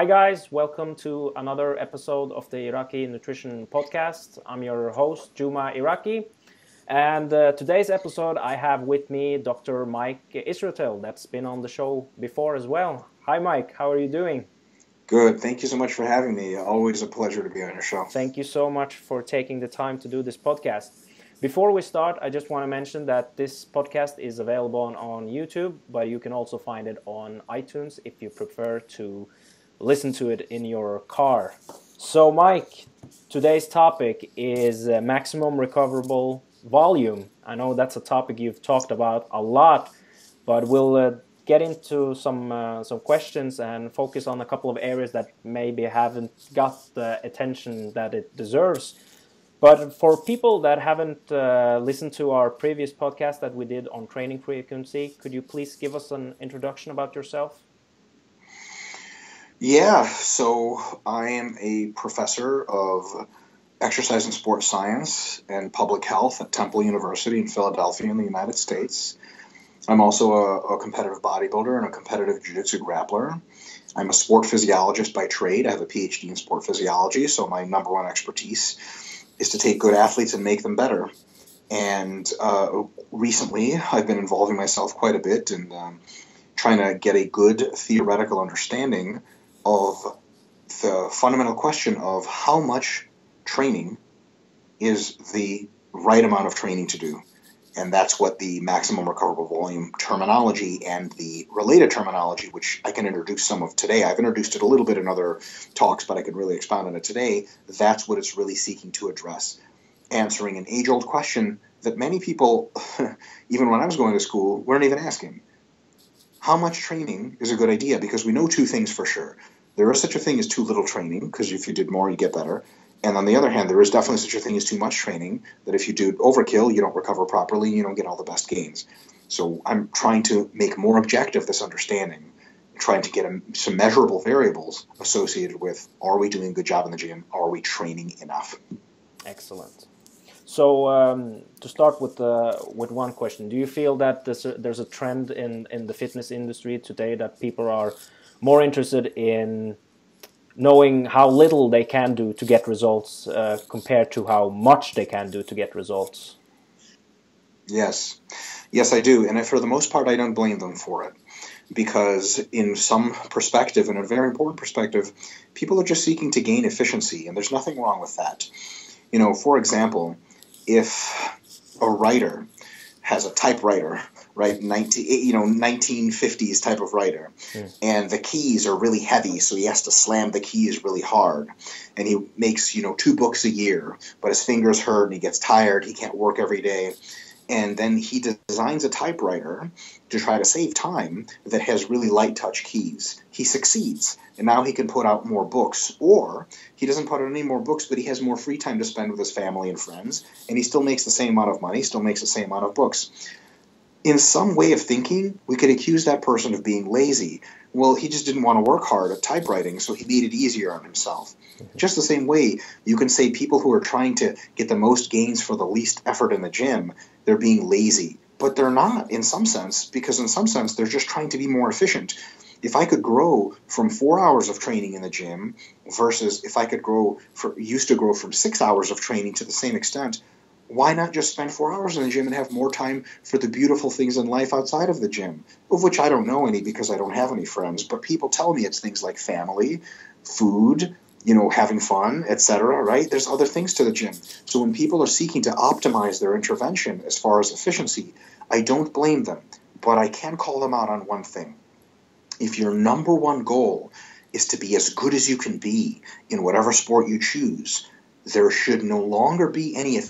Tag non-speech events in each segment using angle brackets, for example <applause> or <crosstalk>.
Hi, guys. Welcome to another episode of the Iraqi Nutrition Podcast. I'm your host, Juma Iraqi. And uh, today's episode, I have with me Dr. Mike Israetel, that's been on the show before as well. Hi, Mike. How are you doing? Good. Thank you so much for having me. Always a pleasure to be on your show. Thank you so much for taking the time to do this podcast. Before we start, I just want to mention that this podcast is available on, on YouTube, but you can also find it on iTunes if you prefer to listen to it in your car. So, Mike, today's topic is uh, maximum recoverable volume. I know that's a topic you've talked about a lot, but we'll uh, get into some uh, some questions and focus on a couple of areas that maybe haven't got the attention that it deserves. But for people that haven't uh, listened to our previous podcast that we did on training frequency, could you please give us an introduction about yourself? Yeah, so I am a professor of exercise and sports science and public health at Temple University in Philadelphia in the United States. I'm also a, a competitive bodybuilder and a competitive jiu-jitsu grappler. I'm a sport physiologist by trade. I have a PhD in sport physiology, so my number one expertise is to take good athletes and make them better. And uh, recently, I've been involving myself quite a bit in um, trying to get a good theoretical understanding of the fundamental question of how much training is the right amount of training to do. And that's what the maximum recoverable volume terminology and the related terminology, which I can introduce some of today. I've introduced it a little bit in other talks, but I can really expound on it today. That's what it's really seeking to address. Answering an age old question that many people, <laughs> even when I was going to school, weren't even asking how much training is a good idea because we know two things for sure. There is such a thing as too little training because if you did more, you get better. And on the other hand, there is definitely such a thing as too much training that if you do overkill, you don't recover properly, you don't get all the best gains. So I'm trying to make more objective this understanding, trying to get a, some measurable variables associated with are we doing a good job in the gym? Are we training enough? Excellent. So um, to start with uh, with one question, do you feel that there's a, trend in in the fitness industry today that people are more interested in knowing how little they can do to get results uh, compared to how much they can do to get results? Yes, yes, I do, and for the most part, I don't blame them for it because in some perspective, in a very important perspective, people are just seeking to gain efficiency, and there's nothing wrong with that. You know, for example if a writer has a typewriter, right, 19, you know, 1950s type of writer, mm. and the keys are really heavy, so he has to slam the keys really hard, and he makes, you know, two books a year, but his fingers hurt and he gets tired, he can't work every day, and then he designs a typewriter to try to save time that has really light touch keys. He succeeds, and now he can put out more books, or he doesn't put out any more books, but he has more free time to spend with his family and friends, and he still makes the same amount of money, still makes the same amount of books. In some way of thinking, we could accuse that person of being lazy. Well, he just didn't want to work hard at typewriting, so he made it easier on himself. Mm-hmm. Just the same way, you can say people who are trying to get the most gains for the least effort in the gym, they're being lazy. But they're not in some sense, because in some sense, they're just trying to be more efficient if I could grow from four hours of training in the gym versus if I could grow for used to grow from six hours of training to the same extent, why not just spend four hours in the gym and have more time for the beautiful things in life outside of the gym? Of which I don't know any because I don't have any friends, but people tell me it's things like family, food, you know, having fun, etc. Right? There's other things to the gym. So when people are seeking to optimize their intervention as far as efficiency, I don't blame them, but I can call them out on one thing if your number one goal is to be as good as you can be in whatever sport you choose, there should no longer be any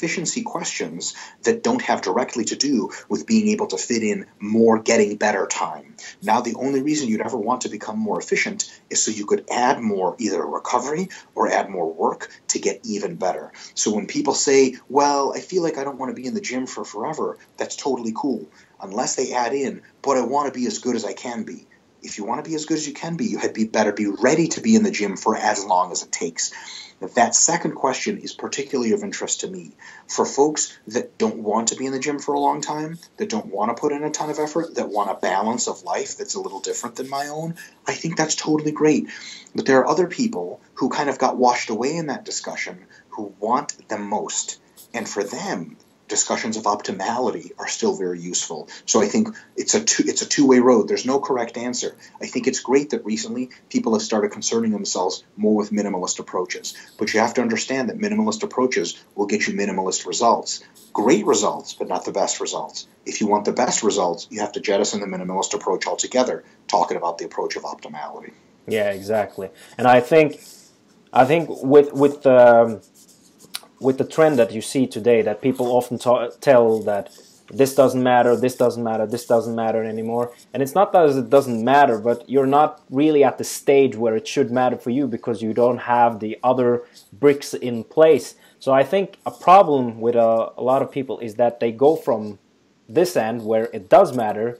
efficiency questions that don't have directly to do with being able to fit in more getting better time. Now, the only reason you'd ever want to become more efficient is so you could add more either recovery or add more work to get even better. So when people say, well, I feel like I don't want to be in the gym for forever, that's totally cool. Unless they add in, but I want to be as good as I can be if you want to be as good as you can be, you had be better be ready to be in the gym for as long as it takes. That second question is particularly of interest to me. For folks that don't want to be in the gym for a long time, that don't want to put in a ton of effort, that want a balance of life that's a little different than my own, I think that's totally great. But there are other people who kind of got washed away in that discussion who want the most. And for them, discussions of optimality are still very useful. So I think it's a two, it's a two way road. There's no correct answer. I think it's great that recently people have started concerning themselves more with minimalist approaches. But you have to understand that minimalist approaches will get you minimalist results. Great results, but not the best results. If you want the best results, you have to jettison the minimalist approach altogether, talking about the approach of optimality. Yeah, exactly. And I think I think with with um, with the trend that you see today that people often tell that this doesn't matter, this doesn't matter, this doesn't matter anymore. And it's not that it doesn't matter, but you're not really at the stage where it should matter for you because you don't have the other bricks in place. So I think a problem with a, a lot of people is that they go from this end where it does matter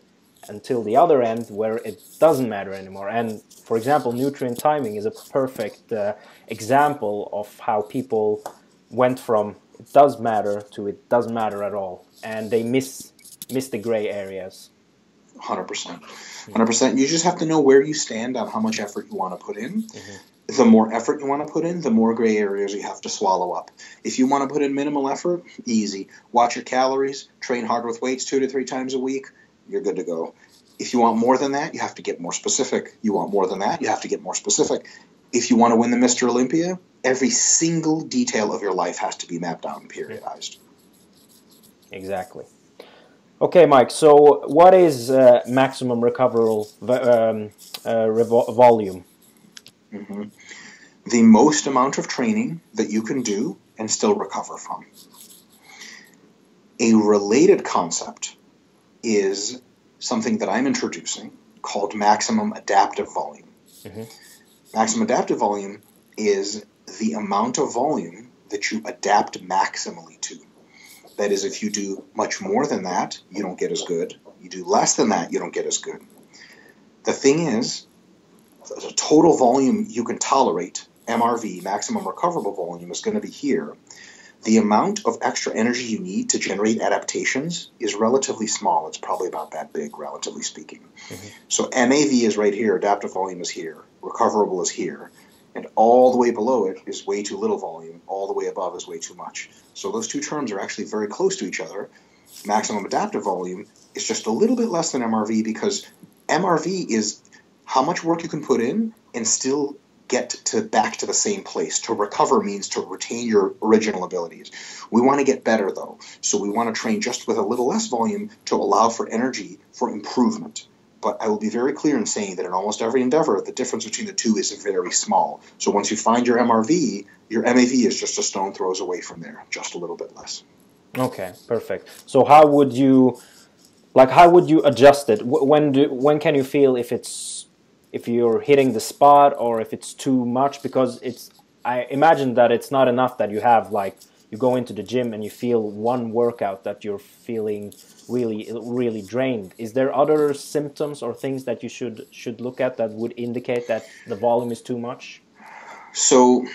until the other end where it doesn't matter anymore. And for example, nutrient timing is a perfect uh, example of how people went from it does matter to it doesn't matter at all, and they miss miss the gray areas. Hundred percent, hundred percent. You just have to know where you stand on how much effort you want to put in. Mm-hmm. The more effort you want to put in, the more gray areas you have to swallow up. If you want to put in minimal effort, easy. Watch your calories, train hard with weights two to three times a week. You're good to go. If you want more than that, you have to get more specific. You want more than that, you have to get more specific. If you want to win the Mr. Olympia, every single detail of your life has to be mapped out and periodized. Exactly. Okay, Mike. So, what is uh, maximum recoverable um, uh, volume? Mm-hmm. The most amount of training that you can do and still recover from. A related concept is something that I'm introducing called maximum adaptive volume. Mm-hmm. Maximum adaptive volume is the amount of volume that you adapt maximally to. That is, if you do much more than that, you don't get as good. You do less than that, you don't get as good. The thing is, the total volume you can tolerate, MRV, maximum recoverable volume, is going to be here. The amount of extra energy you need to generate adaptations is relatively small. It's probably about that big, relatively speaking. Mm-hmm. So MAV is right here, adaptive volume is here, recoverable is here and all the way below it is way too little volume, all the way above is way too much. So those two terms are actually very close to each other. Maximum adaptive volume is just a little bit less than MRV because MRV is how much work you can put in and still get to back to the same place. To recover means to retain your original abilities. We want to get better though, so we want to train just with a little less volume to allow for energy for improvement but I will be very clear in saying that in almost every endeavor, the difference between the two is very small. So once you find your MRV, your MAV is just a stone throws away from there, just a little bit less. Okay, perfect. So how would you, like, how would you adjust it? When do when can you feel if it's if you're hitting the spot or if it's too much? Because it's I imagine that it's not enough that you have like you go into the gym and you feel one workout that you're feeling really really drained. Is there other symptoms or things that you should should look at that would indicate that the volume is too much? So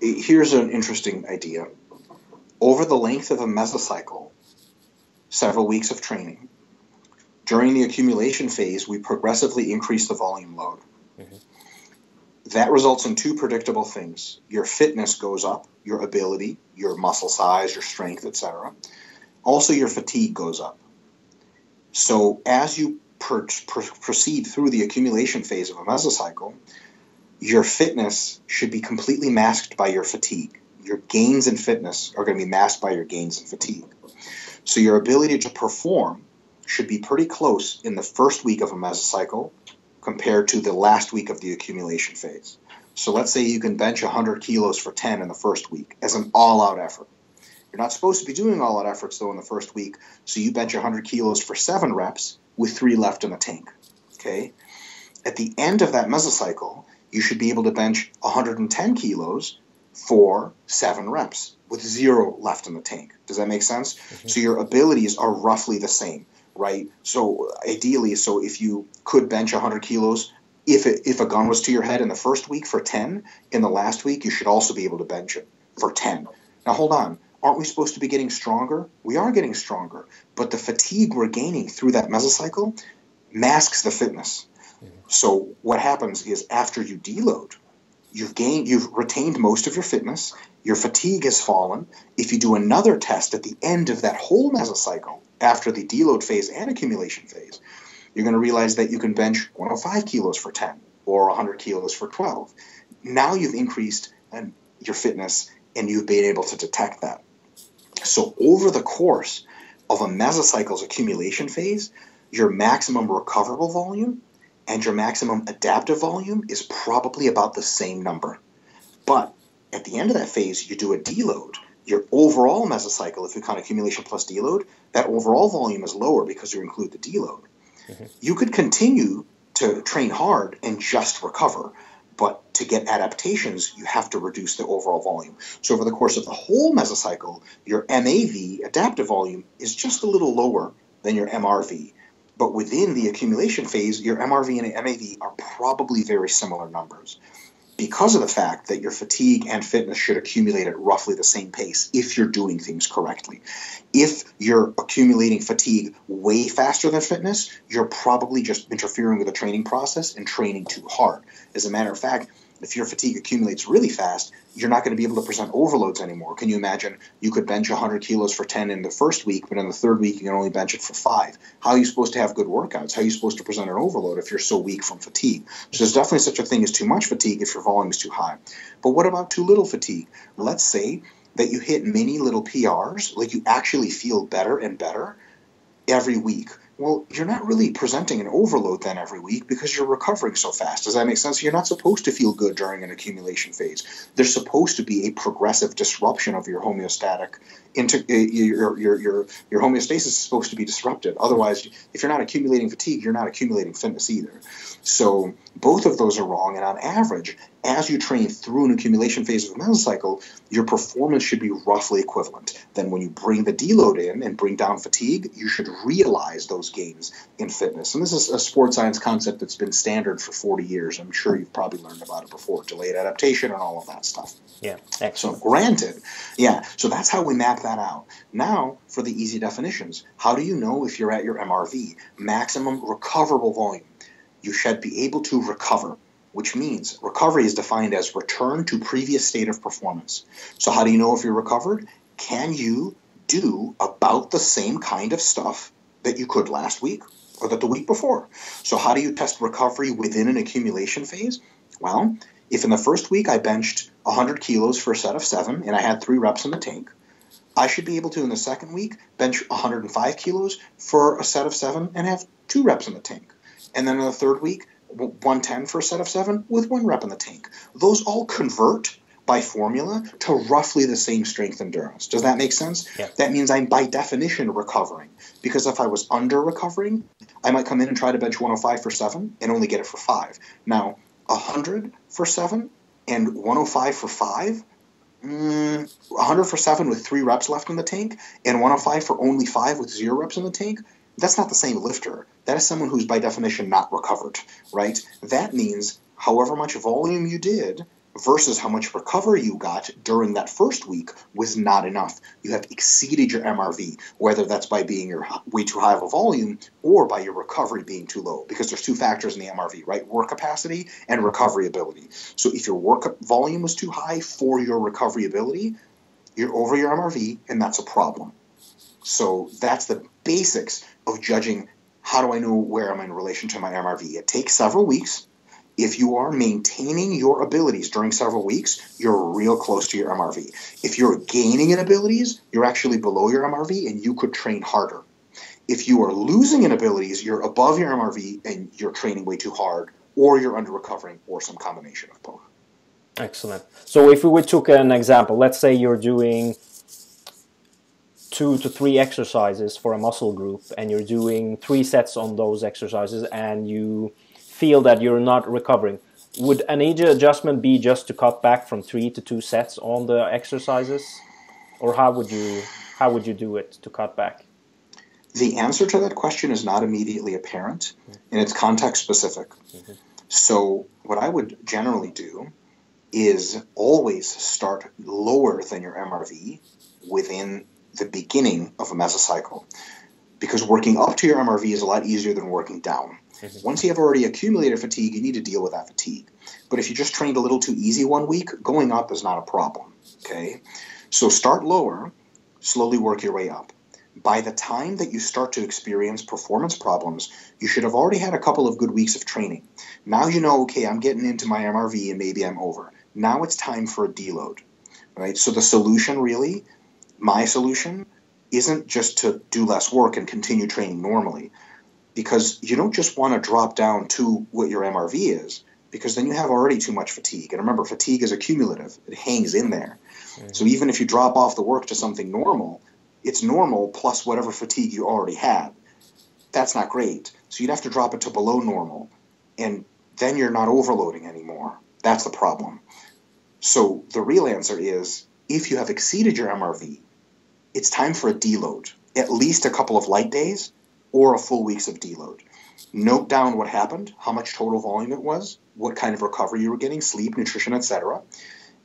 here's an interesting idea. Over the length of a mesocycle several weeks of training during the accumulation phase we progressively increase the volume load. Mm-hmm. That results in two predictable things your fitness goes up your ability your muscle size your strength etc also, your fatigue goes up. So, as you per- per- proceed through the accumulation phase of a mesocycle, your fitness should be completely masked by your fatigue. Your gains in fitness are going to be masked by your gains in fatigue. So, your ability to perform should be pretty close in the first week of a mesocycle compared to the last week of the accumulation phase. So, let's say you can bench 100 kilos for 10 in the first week as an all out effort. You're not supposed to be doing all out efforts though in the first week, so you bench 100 kilos for seven reps with three left in the tank. Okay. At the end of that mesocycle, you should be able to bench 110 kilos for seven reps with zero left in the tank. Does that make sense? Mm-hmm. So your abilities are roughly the same. Right? So ideally, so if you could bench 100 kilos, if it, if a gun was to your head in the first week for 10, in the last week you should also be able to bench it for 10. Now hold on, aren't we supposed to be getting stronger? We are getting stronger, but the fatigue we're gaining through that mesocycle masks the fitness. So what happens is after you deload, you've gained, you've retained most of your fitness, your fatigue has fallen. If you do another test at the end of that whole mesocycle, after the deload phase and accumulation phase, you're going to realize that you can bench 105 kilos for 10 or 100 kilos for 12. Now you've increased um, your fitness and you've been able to detect that. So over the course of a mesocycle's accumulation phase, your maximum recoverable volume and your maximum adaptive volume is probably about the same number. But at the end of that phase, you do a deload. Your overall mesocycle, if you count accumulation plus deload, that overall volume is lower because you include the deload. Mm-hmm. You could continue to train hard and just recover, but to get adaptations, you have to reduce the overall volume. So over the course of the whole mesocycle, your MAV, adaptive volume, is just a little lower than your MRV. But within the accumulation phase, your MRV and MAV are probably very similar numbers because of the fact that your fatigue and fitness should accumulate at roughly the same pace if you're doing things correctly. If you're accumulating fatigue way faster than fitness, you're probably just interfering with the training process and training too hard. As a matter of fact, if your fatigue accumulates really fast, you're not going to be able to present overloads anymore. Can you imagine you could bench 100 kilos for 10 in the first week, but in the third week you can only bench it for five? How are you supposed to have good workouts? How are you supposed to present an overload if you're so weak from fatigue? So there's definitely such a thing as too much fatigue if your volume is too high. But what about too little fatigue? Let's say that you hit many little PRs, like you actually feel better and better every week well, you're not really presenting an overload then every week because you're recovering so fast. Does that make sense? You're not supposed to feel good during an accumulation phase. There's supposed to be a progressive disruption of your homeostatic into uh, your, your your your homeostasis is supposed to be disrupted. Otherwise, if you're not accumulating fatigue, you're not accumulating fitness either. So both of those are wrong. And on average, as you train through an accumulation phase of the cycle your performance should be roughly equivalent. Then when you bring the deload in and bring down fatigue, you should realize those gains in fitness. And this is a sports science concept that's been standard for 40 years. I'm sure you've probably learned about it before, delayed adaptation and all of that stuff. Yeah, excellent. So granted, yeah, so that's how we map that out. Now, for the easy definitions, how do you know if you're at your MRV, maximum recoverable volume? You should be able to recover which means recovery is defined as return to previous state of performance. So, how do you know if you're recovered? Can you do about the same kind of stuff that you could last week or that the week before? So, how do you test recovery within an accumulation phase? Well, if in the first week I benched 100 kilos for a set of seven and I had three reps in the tank, I should be able to in the second week bench 105 kilos for a set of seven and have two reps in the tank. And then in the third week, 110 for a set of seven with one rep in the tank. Those all convert by formula to roughly the same strength endurance. Does that make sense? Yeah. That means I'm by definition recovering. Because if I was under recovering, I might come in and try to bench 105 for seven and only get it for five. Now, 100 for seven and 105 for five, mm, 100 for seven with three reps left in the tank, and 105 for only five with zero reps in the tank, that's not the same lifter. That is someone who's by definition not recovered, right? That means however much volume you did versus how much recovery you got during that first week was not enough. You have exceeded your MRV, whether that's by being your way too high of a volume or by your recovery being too low, because there's two factors in the MRV, right? Work capacity and recovery ability. So if your work volume was too high for your recovery ability, you're over your MRV, and that's a problem. So that's the basics of judging how do I know where I'm in relation to my MRV. It takes several weeks. If you are maintaining your abilities during several weeks, you're real close to your MRV. If you're gaining in abilities, you're actually below your MRV and you could train harder. If you are losing in abilities, you're above your MRV and you're training way too hard, or you're under recovering, or some combination of both. Excellent. So if we took an example, let's say you're doing two to three exercises for a muscle group and you're doing three sets on those exercises and you feel that you're not recovering, would an age adjustment be just to cut back from three to two sets on the exercises? Or how would you how would you do it to cut back? The answer to that question is not immediately apparent, and it's context specific. Mm-hmm. So, what I would generally do is always start lower than your MRV within the beginning of a mesocycle. Because working up to your MRV is a lot easier than working down. Mm-hmm. Once you have already accumulated fatigue, you need to deal with that fatigue. But if you just trained a little too easy one week, going up is not a problem. Okay? So start lower, slowly work your way up. By the time that you start to experience performance problems, you should have already had a couple of good weeks of training. Now you know, okay, I'm getting into my MRV and maybe I'm over. Now it's time for a deload. Right? So the solution really, my solution, isn't just to do less work and continue training normally. Because you don't just want to drop down to what your MRV is, because then you have already too much fatigue. And remember, fatigue is accumulative, it hangs in there. Mm-hmm. So even if you drop off the work to something normal, it's normal plus whatever fatigue you already had. That's not great. So you'd have to drop it to below normal, and then you're not overloading anymore. That's the problem. So the real answer is if you have exceeded your MRV, it's time for a deload, at least a couple of light days or a full week's of deload. Note down what happened, how much total volume it was, what kind of recovery you were getting, sleep, nutrition, etc.,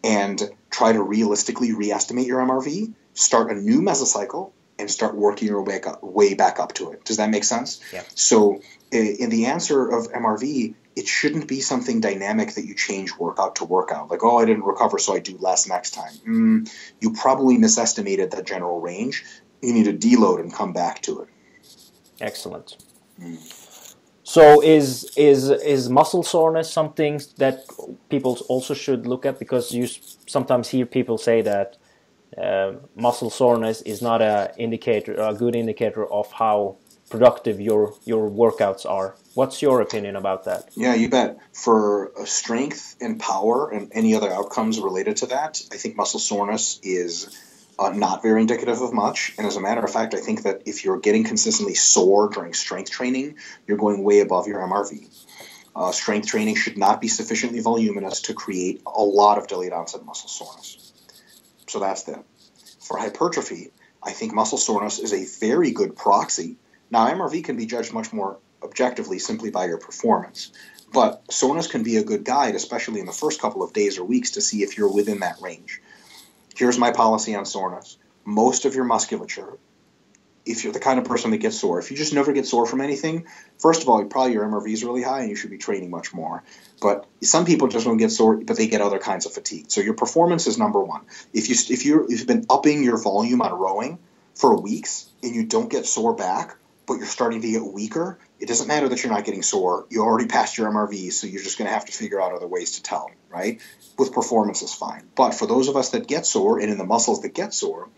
and try to realistically re-estimate your MRV, start a new mesocycle, and start working your way back up, way back up to it. Does that make sense? Yeah. So, eh, in the answer of MRV, it shouldn't be something dynamic that you change workout to workout. Like, oh, I didn't recover, so I do less next time. Mm, you probably misestimated that general range. You need to deload and come back to it. Excellent. Mm. So is is is muscle soreness something that people also should look at because you sometimes hear people say that uh, muscle soreness is not a indicator a good indicator of how productive your your workouts are. What's your opinion about that? Yeah, you bet. For strength and power and any other outcomes related to that, I think muscle soreness is uh, not very indicative of much. And as a matter of fact, I think that if you're getting consistently sore during strength training, you're going way above your MRV. Uh, strength training should not be sufficiently voluminous to create a lot of delayed onset muscle soreness. So that's that. For hypertrophy, I think muscle soreness is a very good proxy. Now, MRV can be judged much more objectively simply by your performance. But soreness can be a good guide, especially in the first couple of days or weeks, to see if you're within that range. Here's my policy on soreness. Most of your musculature, if you're the kind of person that gets sore, if you just never get sore from anything, first of all, probably your MRV is really high and you should be training much more. But some people just don't get sore, but they get other kinds of fatigue. So your performance is number one. If you if you if you've been upping your volume on rowing for weeks and you don't get sore back, but you're starting to get weaker, it doesn't matter that you're not getting sore. You already passed your MRV, so you're just going to have to figure out other ways to tell, right? With performance is fine. But for those of us that get sore and in the muscles that get sore,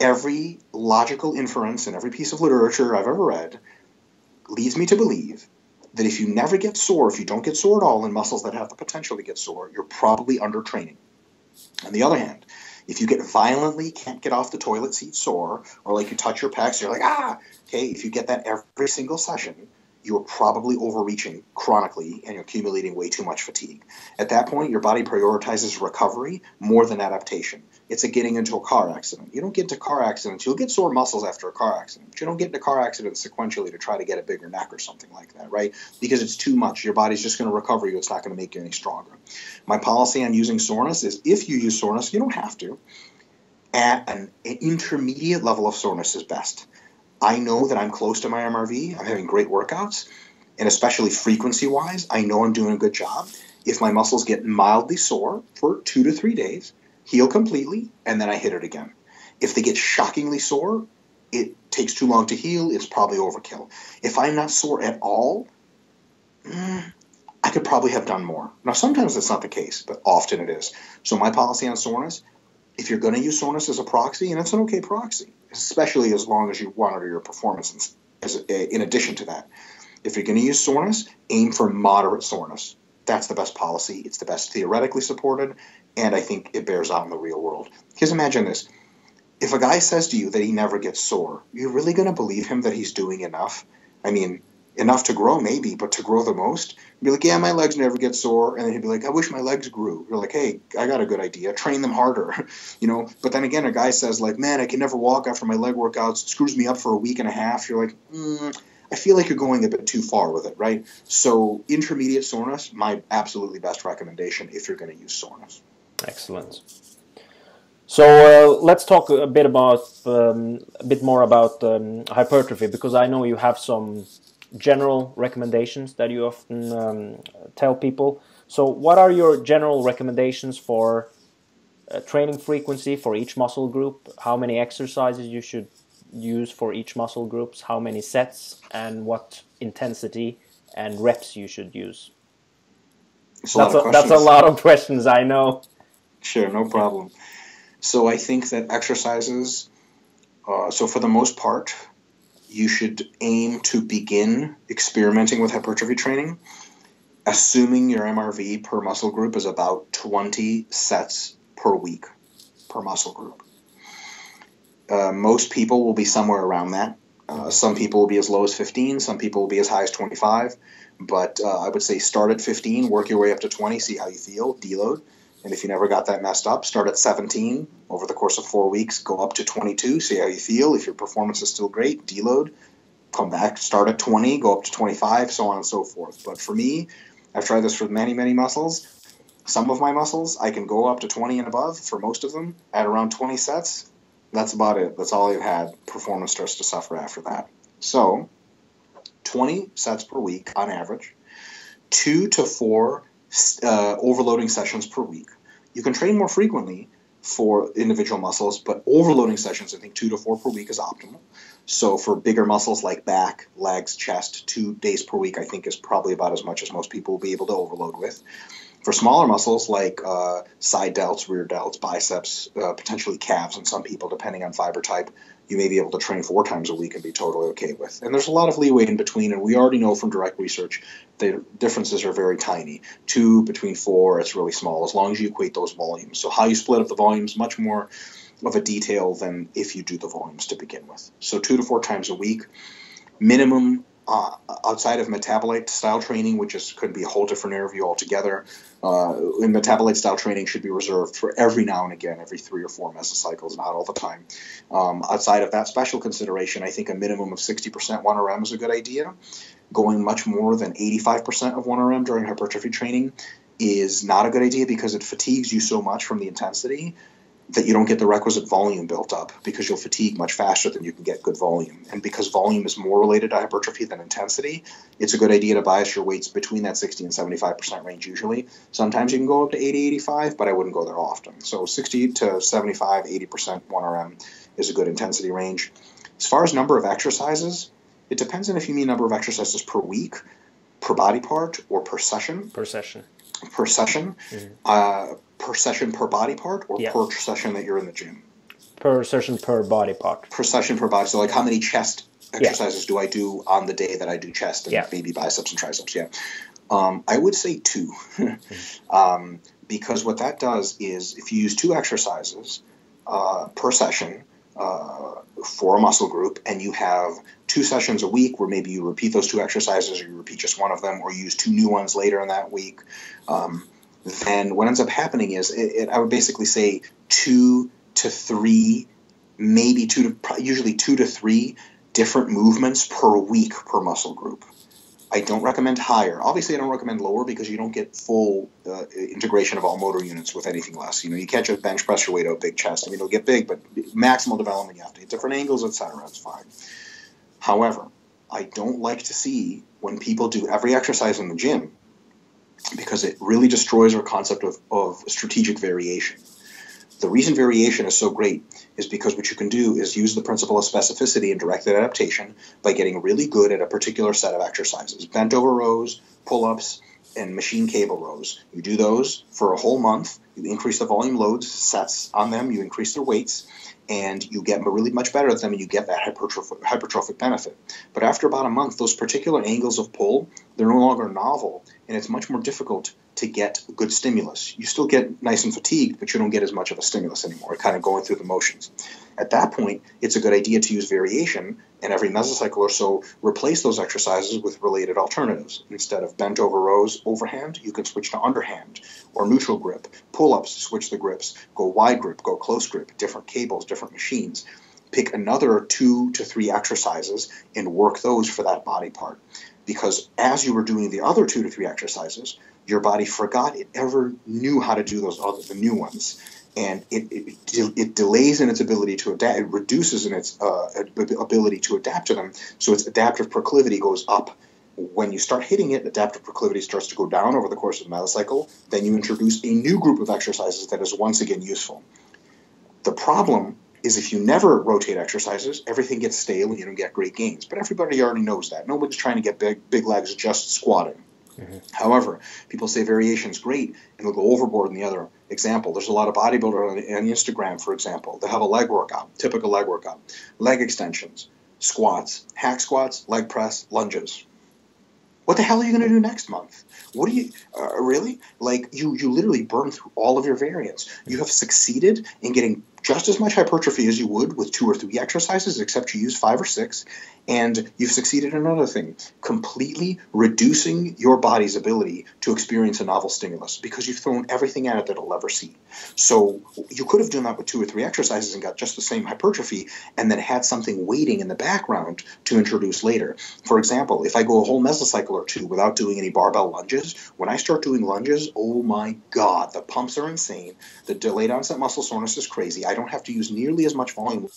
every logical inference in every piece of literature I've ever read leads me to believe that if you never get sore, if you don't get sore at all in muscles that have the potential to get sore, you're probably under training. On the other hand, if you get violently can't get off the toilet seat sore, or like you touch your pecs, you're like, ah, okay, if you get that every single session, you are probably overreaching chronically and you're accumulating way too much fatigue. At that point, your body prioritizes recovery more than adaptation. It's like getting into a car accident. You don't get into car accidents. You'll get sore muscles after a car accident. But you don't get into car accidents sequentially to try to get a bigger neck or something like that, right? Because it's too much. Your body's just going to recover you. It's not going to make you any stronger. My policy on using soreness is if you use soreness, you don't have to. At an intermediate level of soreness is best. I know that I'm close to my MRV. I'm having great workouts, and especially frequency wise, I know I'm doing a good job. If my muscles get mildly sore for two to three days, heal completely, and then I hit it again. If they get shockingly sore, it takes too long to heal, it's probably overkill. If I'm not sore at all, mm, I could probably have done more. Now, sometimes that's not the case, but often it is. So, my policy on soreness if you're going to use soreness as a proxy, and it's an okay proxy, especially as long as you monitor your performance uh, in addition to that. If you're going to use soreness, aim for moderate soreness. That's the best policy. It's the best theoretically supported, and I think it bears out in the real world. Because imagine this if a guy says to you that he never gets sore, you're really going to believe him that he's doing enough? I mean, enough to grow maybe, but to grow the most, be like, yeah, my legs never get sore, and then he'd be like, I wish my legs grew. You're like, hey, I got a good idea, train them harder, <laughs> you know. But then again, a guy says like, man, I can never walk after my leg workouts, it screws me up for a week and a half. You're like, mm, I feel like you're going a bit too far with it, right? So intermediate soreness, my absolutely best recommendation if you're going to use soreness. Excellent. So uh, let's talk a bit about um, a bit more about um, hypertrophy because I know you have some general recommendations that you often um, tell people. So what are your general recommendations for uh, training frequency for each muscle group? How many exercises you should use for each muscle groups? How many sets and what intensity and reps you should use? That's a, that's a lot of questions, I know. Sure, no problem. So I think that exercises, uh, so for the most part, you should aim to begin experimenting with hypertrophy training, assuming your MRV per muscle group is about 20 sets per week per muscle group. Uh, most people will be somewhere around that. Uh, some people will be as low as 15, some people will be as high as 25. But uh, I would say start at 15, work your way up to 20, see how you feel, deload. And if you never got that messed up, start at 17 over the course of four weeks, go up to 22, see how you feel. If your performance is still great, deload, come back, start at 20, go up to 25, so on and so forth. But for me, I've tried this for many, many muscles. Some of my muscles, I can go up to 20 and above for most of them at around 20 sets. That's about it. That's all I've had. Performance starts to suffer after that. So, 20 sets per week on average, two to four uh, overloading sessions per week. You can train more frequently for individual muscles, but overloading sessions, I think two to four per week is optimal. So for bigger muscles like back, legs, chest, two days per week, I think is probably about as much as most people will be able to overload with. For smaller muscles like uh, side delts, rear delts, biceps, uh, potentially calves, and some people, depending on fiber type, you may be able to train four times a week and be totally okay with. And there's a lot of leeway in between, and we already know from direct research the differences are very tiny. Two between four, it's really small, as long as you equate those volumes. So how you split up the volumes, much more of a detail than if you do the volumes to begin with. So two to four times a week, minimum uh, outside of metabolite style training, which is could be a whole different interview altogether. Uh, in metabolite style training should be reserved for every now and again, every three or four mesocycles, not all the time. Um, outside of that special consideration, I think a minimum of 60% 1RM is a good idea. Going much more than 85% of 1RM during hypertrophy training is not a good idea because it fatigues you so much from the intensity that you don't get the requisite volume built up because you'll fatigue much faster than you can get good volume. And because volume is more related to hypertrophy than intensity, it's a good idea to bias your weights between that 60 and 75% range usually. Sometimes you can go up to 80, 85, but I wouldn't go there often. So 60 to 75, 80% 1RM is a good intensity range. As far as number of exercises, it depends on if you mean number of exercises per week, per body part, or per session. Per session. Per session. Mm-hmm. Uh, per session per body part or yeah. per session that you're in the gym? Per session per body part. Per session per body. So, like, how many chest exercises yeah. do I do on the day that I do chest and yeah. maybe biceps and triceps? Yeah. Um, I would say two. <laughs> um, because what that does is if you use two exercises uh, per session uh, for a muscle group and you have two sessions a week where maybe you repeat those two exercises or you repeat just one of them or you use two new ones later in that week, um, then what ends up happening is it, it, I would basically say two to three, maybe two to usually two to three different movements per week per muscle group. I don't recommend higher. Obviously, I don't recommend lower because you don't get full uh, integration of all motor units with anything less. You know, you can't just bench press your weight out big chest. I mean, it'll get big, but maximal development, you have to hit different angles, etc. That's fine. However, I don't like to see when people do every exercise in the gym because it really destroys our concept of, of strategic variation. The reason variation is so great is because what you can do is use the principle of specificity and directed adaptation by getting really good at a particular set of exercises bent over rows, pull ups, and machine cable rows. You do those for a whole month, you increase the volume loads, sets on them, you increase their weights, and you get really much better at them and you get that hypertrophic, hypertrophic benefit. But after about a month, those particular angles of pull, they're no longer novel and it's much more difficult to get good stimulus. You still get nice and fatigued, but you don't get as much of a stimulus anymore, kind of going through the motions. At that point, it's a good idea to use variation and every mesocycle or so replace those exercises with related alternatives. Instead of bent over rows overhand, you can switch to underhand or neutral grip, pull ups, switch the grips, go wide grip, go close grip, different cables, different machines. Pick another two to three exercises and work those for that body part. Because as you were doing the other two to three exercises, your body forgot it ever knew how to do those other the new ones and it, it, it, delays in its ability to adapt. It reduces in its uh, ability to adapt to them. So its adaptive proclivity goes up. When you start hitting it, adaptive proclivity starts to go down over the course of the mesocycle. Then you introduce a new group of exercises that is once again useful. The problem is if you never rotate exercises, everything gets stale and you don't get great gains. But everybody already knows that. Nobody's trying to get big, big legs just squatting. Mm-hmm. However, people say variation is great and they'll go overboard in the other example. There's a lot of bodybuilders on, on Instagram, for example, they have a leg workout, typical leg workout, leg extensions, squats, hack squats, leg press, lunges. What the hell are you going to do next month? What do you uh, really like? You you literally burn through all of your variants. You have succeeded in getting just as much hypertrophy as you would with two or three exercises, except you use five or six, and you've succeeded in another thing completely reducing your body's ability to experience a novel stimulus because you've thrown everything at it that it'll ever see. So you could have done that with two or three exercises and got just the same hypertrophy and then had something waiting in the background to introduce later. For example, if I go a whole mesocycle or two without doing any barbell lunges, when I start doing lunges, oh my God, the pumps are insane. The delayed onset muscle soreness is crazy. Don't have to use nearly as much volume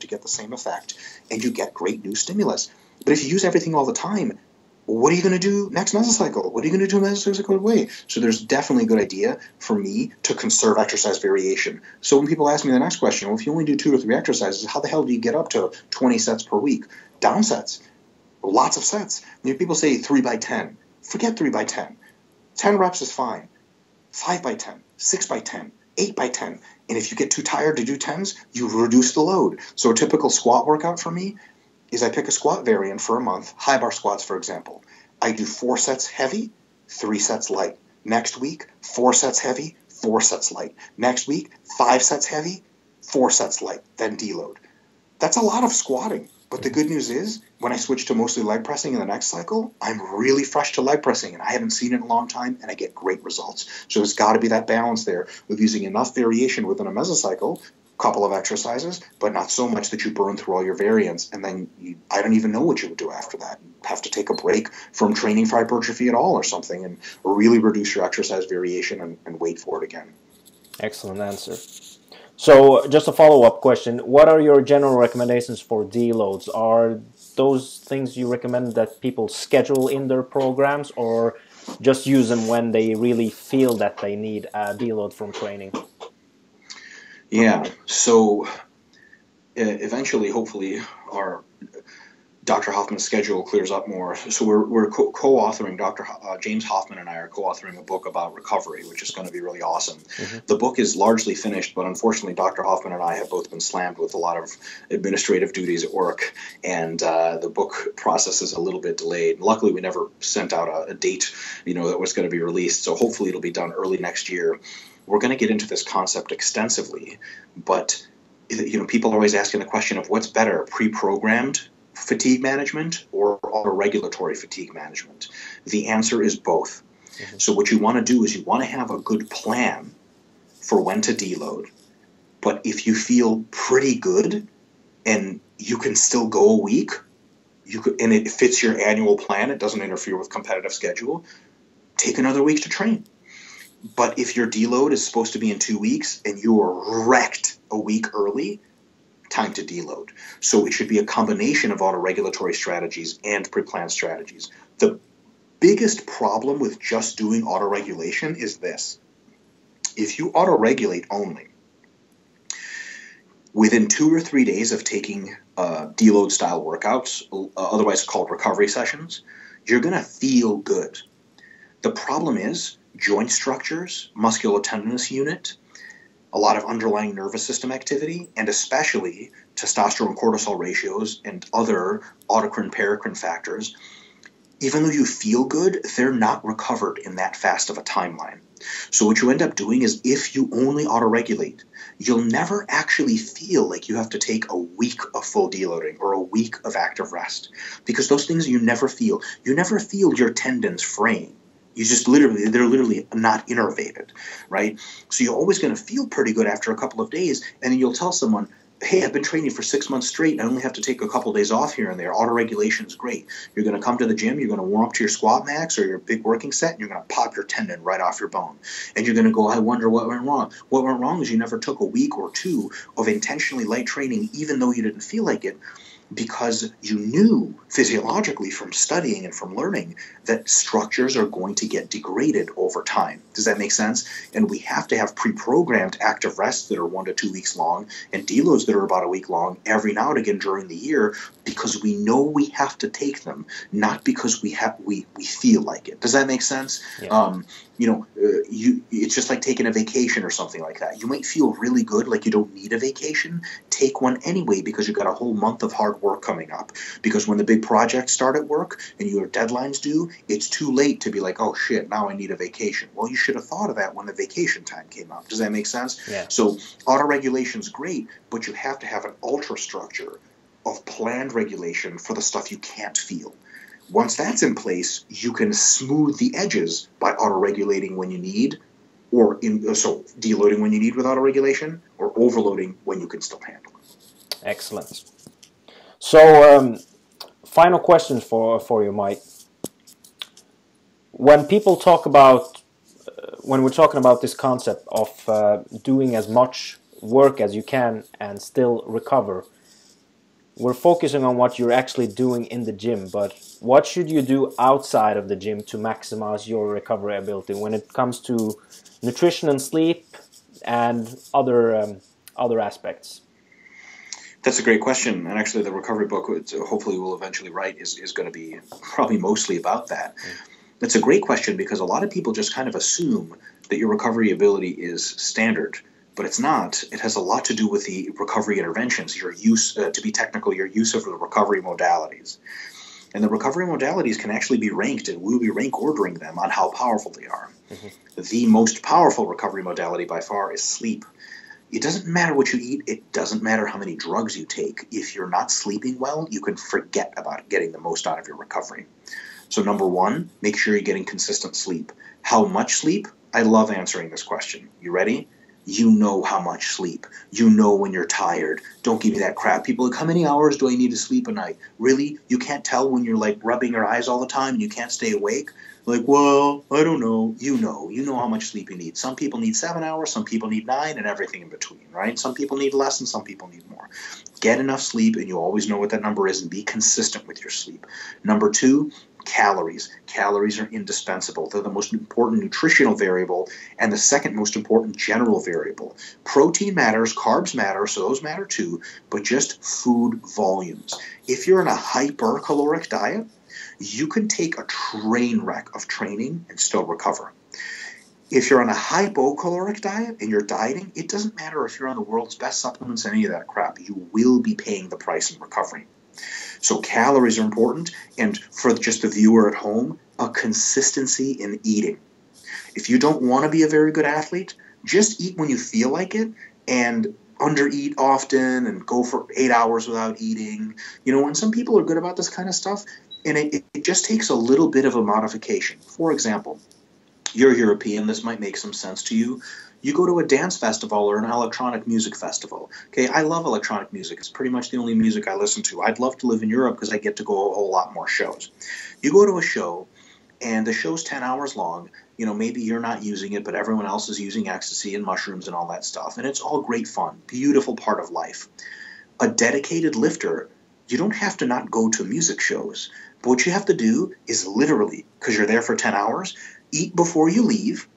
to get the same effect, and you get great new stimulus. But if you use everything all the time, what are you going to do next mesocycle? What are you going to do mesocycle way? So there's definitely a good idea for me to conserve exercise variation. So when people ask me the next question, well, if you only do two or three exercises, how the hell do you get up to 20 sets per week? Down sets, lots of sets. You know, people say three by 10. Forget three by 10. 10 reps is fine. Five by 10, six by 10, eight by 10. And if you get too tired to do tens, you reduce the load. So a typical squat workout for me is I pick a squat variant for a month, high bar squats, for example. I do four sets heavy, three sets light. Next week, four sets heavy, four sets light. Next week, five sets heavy, four sets light, then deload. That's a lot of squatting. But the good news is, when I switch to mostly leg pressing in the next cycle, I'm really fresh to leg pressing, and I haven't seen it in a long time, and I get great results. So there's got to be that balance there of using enough variation within a mesocycle, couple of exercises, but not so much that you burn through all your variants, and then you, I don't even know what you would do after that. Have to take a break from training for hypertrophy at all or something, and really reduce your exercise variation and, and wait for it again. Excellent answer. So, just a follow up question What are your general recommendations for deloads? Are those things you recommend that people schedule in their programs or just use them when they really feel that they need a deload from training? Yeah, so eventually, hopefully, our Dr. Hoffman's schedule clears up more. So we're, we're co- authoring Dr. Uh, James Hoffman and I are co-authoring a book about recovery, which is going to be really awesome. Mm-hmm. The book is largely finished, but unfortunately, Dr. Hoffman and I have both been slammed with a lot of administrative duties at work, and uh, the book process is a little bit delayed. Luckily, we never sent out a, a date, you know, that was going to be released. So hopefully, it'll be done early next year. We're going to get into this concept extensively, but you know, people are always asking the question of what's better, pre-programmed fatigue management or regulatory fatigue management? The answer is both. Mm-hmm. So, what you want to do is you want to have a good plan for when to deload. But if you feel pretty good and you can still go a week, you could, and it fits your annual plan, it doesn't interfere with competitive schedule, take another week to train. But if your deload is supposed to be in two weeks and you're wrecked a week early, time to deload. So it should be a combination of auto-regulatory strategies and pre-planned strategies. The biggest problem with just doing auto-regulation is this. If you auto-regulate only, within two or three days of taking uh, deload style workouts, uh, otherwise called recovery sessions, you're going to feel good. The problem is joint structures, muscular musculotendinous unit, a lot of underlying nervous system activity, and especially testosterone cortisol ratios and other autocrine paracrine factors even though you feel good, they're not recovered in that fast of a timeline. So what you end up doing is if you only auto-regulate, you'll never actually feel like you have to take a week of full deloading or a week of active rest because those things you never feel. You never feel your tendons fraying. You just literally, they're literally not innervated, right? So you're always going to feel pretty good after a couple of days, and you'll tell someone, hey, I've been training for six months straight. I only have to take a couple of days off here and there. Auto regulation is great. You're going to come to the gym, you're going to warm up to your squat max or your big working set, and you're going to pop your tendon right off your bone. And you're going to go, I wonder what went wrong. What went wrong is you never took a week or two of intentionally light training, even though you didn't feel like it because you knew physiologically from studying and from learning that structures are going to get degraded over time. Does that make sense? And we have to have pre programmed active rests that are one to two weeks long and deloads that are about a week long every now and again during the year because we know we have to take them, not because we have we, we feel like it. Does that make sense? Yeah. Um, you know, uh, you it's just like taking a vacation or something like that. You might feel really good, like you don't need a vacation. Take one anyway because you've got a whole month of hard work coming up. Because when the big projects start at work and your deadlines due, it's too late to be like, oh shit, now I need a vacation. Well, you should have thought of that when the vacation time came up. Does that make sense? Yeah. So auto regulation is great, but you have to have an ultra structure of planned regulation for the stuff you can't feel. Once that's in place, you can smooth the edges by auto-regulating when you need, or in, uh, so deloading when you need with auto-regulation, or overloading when you can still handle it. Excellent. So, um, final question for for you, Mike. When people talk about, uh, when we're talking about this concept of uh, doing as much work as you can and still recover, we're focusing on what you're actually doing in the gym, but what should you do outside of the gym to maximize your recovery ability when it comes to nutrition and sleep and other um, other aspects? That's a great question, and actually, the recovery book, which hopefully we'll eventually write, is, is going to be probably mostly about that. That's a great question because a lot of people just kind of assume that your recovery ability is standard but it's not. It has a lot to do with the recovery interventions, your use, uh, to be technical, your use of the recovery modalities. And the recovery modalities can actually be ranked, and we'll be rank ordering them on how powerful they are. Mm-hmm. The most powerful recovery modality by far is sleep. It doesn't matter what you eat, it doesn't matter how many drugs you take. If you're not sleeping well, you can forget about getting the most out of your recovery. So, number one, make sure you're getting consistent sleep. How much sleep? I love answering this question. You ready? You know how much sleep. You know when you're tired. Don't give me that crap. People like, how many hours do I need to sleep a night? Really? You can't tell when you're like rubbing your eyes all the time and you can't stay awake? Like, well, I don't know. You know. You know how much sleep you need. Some people need seven hours, some people need nine, and everything in between, right? Some people need less and some people need more. Get enough sleep, and you always know what that number is, and be consistent with your sleep. Number two, calories. Calories are indispensable. They're the most important nutritional variable and the second most important general variable. Protein matters, carbs matter, so those matter too, but just food volumes. If you're in a hypercaloric diet, you can take a train wreck of training and still recover. If you're on a hypocaloric diet and you're dieting, it doesn't matter if you're on the world's best supplements, any of that crap. You will be paying the price in recovery. So calories are important, and for just the viewer at home, a consistency in eating. If you don't want to be a very good athlete, just eat when you feel like it and undereat often and go for eight hours without eating. You know, when some people are good about this kind of stuff, and it, it just takes a little bit of a modification. For example, you're European, this might make some sense to you you go to a dance festival or an electronic music festival. Okay, I love electronic music. It's pretty much the only music I listen to. I'd love to live in Europe because I get to go a whole lot more shows. You go to a show and the show's 10 hours long. You know, maybe you're not using it, but everyone else is using ecstasy and mushrooms and all that stuff. And it's all great fun, beautiful part of life. A dedicated lifter, you don't have to not go to music shows. But what you have to do is literally, because you're there for 10 hours, eat before you leave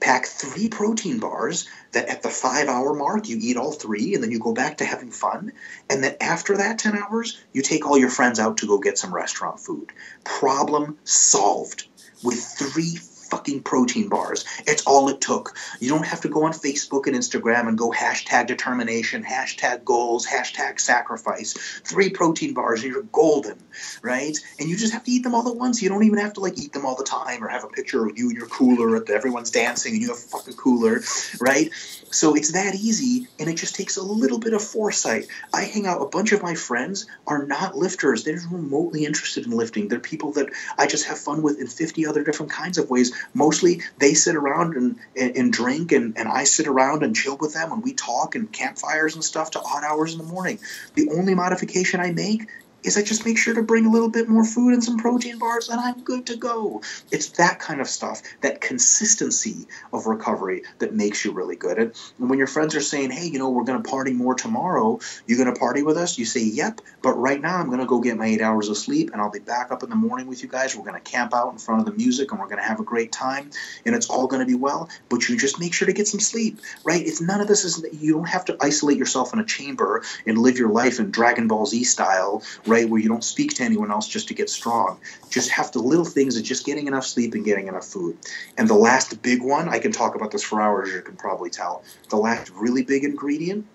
pack three protein bars that at the five hour mark you eat all three and then you go back to having fun. And then after that 10 hours you take all your friends out to go get some restaurant food. Problem solved. With three fucking protein bars. It's all it took. You don't have to go on Facebook and Instagram and go hashtag determination, hashtag goals, hashtag sacrifice. Three protein bars and you're golden, right? And you just have to eat them all at once. You don't even have to like eat them all the time or have a picture of you and your cooler at everyone's dancing and you have a fucking cooler, right? So it's that easy and it just takes a little bit of foresight. I hang out, a bunch of my friends are not lifters. They're remotely interested in lifting. They're people that I just have fun with in 50 other different kinds of ways. Mostly they sit around and, and, and drink, and, and I sit around and chill with them, and we talk and campfires and stuff to odd hours in the morning. The only modification I make is I just make sure to bring a little bit more food and some protein bars and I'm good to go. It's that kind of stuff, that consistency of recovery that makes you really good. And when your friends are saying, hey, you know, we're going to party more tomorrow, you going to party with us? You say, yep, but right now I'm going to go get my eight hours of sleep and I'll be back up in the morning with you guys. We're going to camp out in front of the music and we're going to have a great time and it's all going to be well, but you just make sure to get some sleep, right? It's none of this is, you don't have to isolate yourself in a chamber and live your life in Dragon Ball Z style right? Where you don't speak to anyone else just to get strong. Just have the little things of just getting enough sleep and getting enough food. And the last big one, I can talk about this for hours, you can probably tell. The last really big ingredient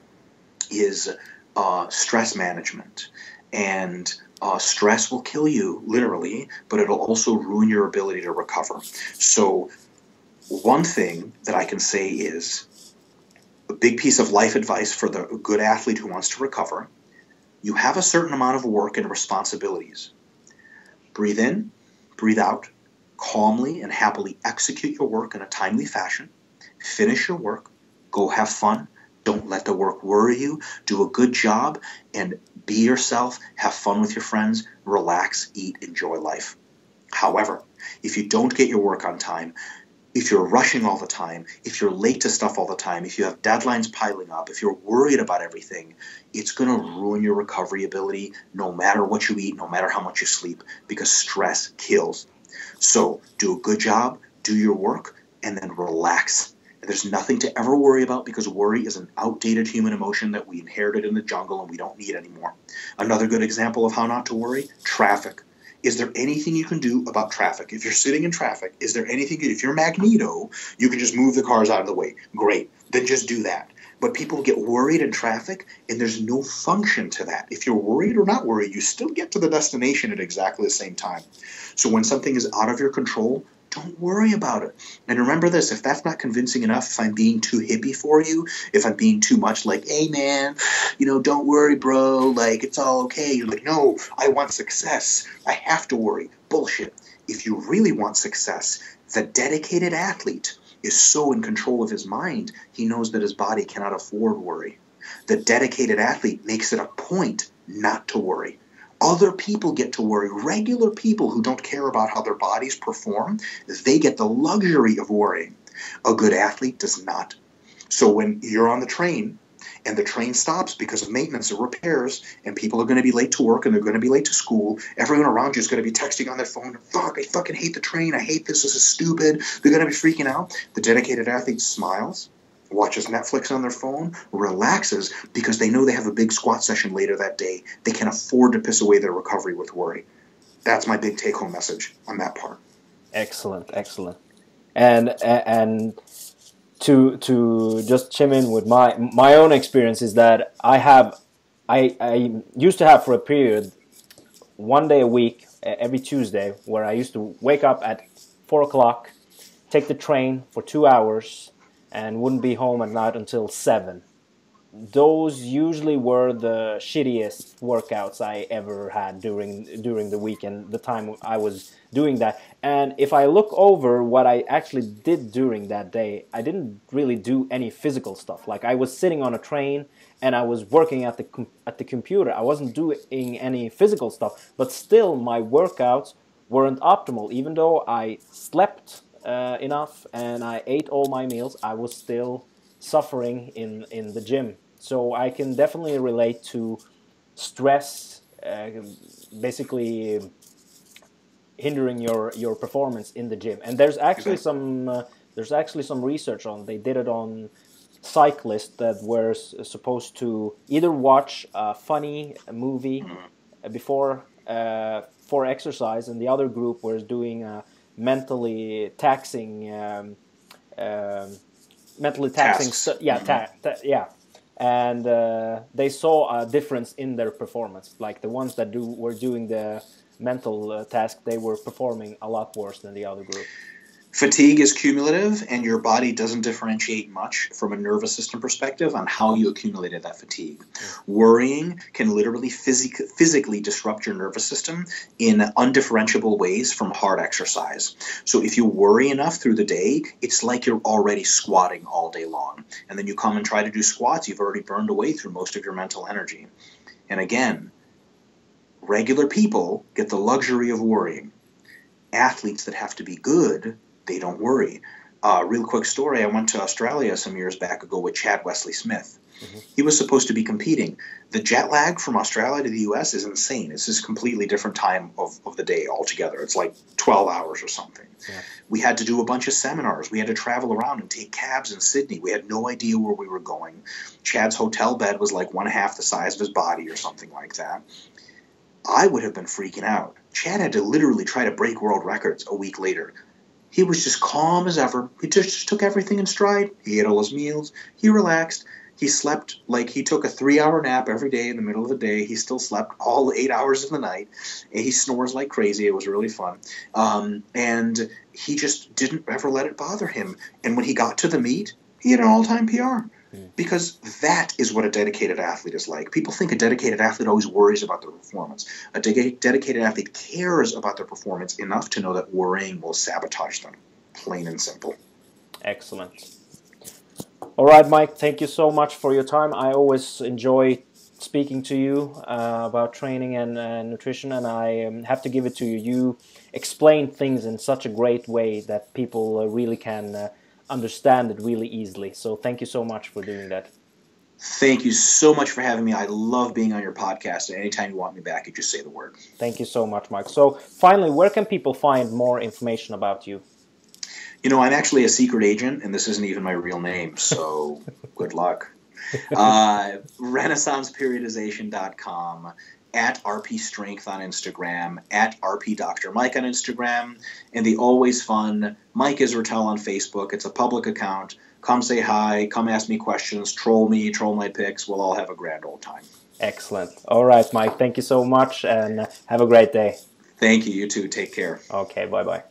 is uh, stress management. And uh, stress will kill you, literally, but it'll also ruin your ability to recover. So, one thing that I can say is a big piece of life advice for the good athlete who wants to recover you have a certain amount of work and responsibilities. Breathe in, breathe out, calmly and happily execute your work in a timely fashion. Finish your work, go have fun. Don't let the work worry you. Do a good job and be yourself. Have fun with your friends. Relax, eat, enjoy life. However, if you don't get your work on time, if you're rushing all the time, if you're late to stuff all the time, if you have deadlines piling up, if you're worried about everything, it's going to ruin your recovery ability no matter what you eat, no matter how much you sleep, because stress kills. So do a good job, do your work, and then relax. There's nothing to ever worry about because worry is an outdated human emotion that we inherited in the jungle and we don't need anymore. Another good example of how not to worry traffic is there anything you can do about traffic? If you're sitting in traffic, is there anything, if you're Magneto, you can just move the cars out of the way. Great. Then just do that. But people get worried in traffic, and there's no function to that. If you're worried or not worried, you still get to the destination at exactly the same time. So when something is out of your control, don't worry about it. And remember this if that's not convincing enough, if I'm being too hippie for you, if I'm being too much like, hey man, you know, don't worry, bro, like it's all okay. You're like, no, I want success. I have to worry. Bullshit. If you really want success, the dedicated athlete is so in control of his mind, he knows that his body cannot afford worry. The dedicated athlete makes it a point not to worry. Other people get to worry. Regular people who don't care about how their bodies perform, they get the luxury of worrying. A good athlete does not. So when you're on the train and the train stops because of maintenance or repairs, and people are going to be late to work and they're going to be late to school, everyone around you is going to be texting on their phone, fuck, I fucking hate the train, I hate this, this is stupid, they're going to be freaking out. The dedicated athlete smiles, watches Netflix on their phone, relaxes because they know they have a big squat session later that day. They can afford to piss away their recovery with worry. That's my big take home message on that part. Excellent, excellent. And and to to just chime in with my my own experience is that I have I I used to have for a period one day a week every Tuesday where I used to wake up at four o'clock, take the train for two hours, and wouldn't be home at night until 7. Those usually were the shittiest workouts I ever had during during the weekend, the time I was doing that. And if I look over what I actually did during that day, I didn't really do any physical stuff. Like I was sitting on a train and I was working at the at the computer. I wasn't doing any physical stuff, but still my workouts weren't optimal even though I slept uh, enough and I ate all my meals, I was still suffering in, in the gym. So I can definitely relate to stress, uh, basically hindering your, your performance in the gym. And there's actually some uh, there's actually some research on. They did it on cyclists that were supposed to either watch a funny movie mm-hmm. before uh, for exercise, and the other group was doing a mentally taxing, um, um mentally taxing, yeah, ta- ta- yeah, and uh, they saw a difference in their performance. Like the ones that do were doing the mental uh, task, they were performing a lot worse than the other group. Fatigue is cumulative, and your body doesn't differentiate much from a nervous system perspective on how you accumulated that fatigue. Worrying can literally physic- physically disrupt your nervous system in undifferentiable ways from hard exercise. So, if you worry enough through the day, it's like you're already squatting all day long. And then you come and try to do squats, you've already burned away through most of your mental energy. And again, regular people get the luxury of worrying. Athletes that have to be good they don't worry. Uh, real quick story I went to Australia some years back ago with Chad Wesley Smith. Mhm. He was supposed to be competing. The jet lag from Australia to the US is insane. It's just completely different time of, of the day altogether. It's like 12 hours or something. Yeah. We had to do a bunch of seminars. We had to travel around and take cabs in Sydney. We had no idea where we were going. Chad's hotel bed was like one half the size of his body or something like that. I would have been freaking out. Chad had to literally try to break world records a week later. He was just calm as ever. He just took everything in stride. He ate all his meals. He relaxed. He slept like he took a three hour nap every day in the middle of the day. He still slept all eight hours of the night. And he snores like crazy. It was really fun. Um, and he just didn't ever let it bother him. And when he got to the meet, he had an all time PR. Because that is what a dedicated athlete is like. People think a dedicated athlete always worries about their performance. A de- dedicated athlete cares about their performance enough to know that worrying will sabotage them. Plain and simple. Excellent. All right, Mike, thank you so much for your time. I always enjoy speaking to you uh, about training and uh, nutrition, and I um, have to give it to you. You explain things in such a great way that people uh, really can uh, understand it really easily. So, thank you so much for doing that. Thank you so much for having me. I love being on your podcast. And anytime you want me back, you just say the word. Thank you so much, Mike. So, finally, where can people find more information about you? You know, I'm actually a secret agent, and this isn't even my real name, so <laughs> good luck. Uh, RenaissancePeriodization.com, at RP Strength on Instagram, at RP Dr. Mike on Instagram, and the always fun Mike Israetel on Facebook. It's a public account. Come say hi, come ask me questions, troll me, troll my pics. We'll all have a grand old time. Excellent. All right, Mike, thank you so much, and have a great day. Thank you. You too. Take care. Okay, bye bye.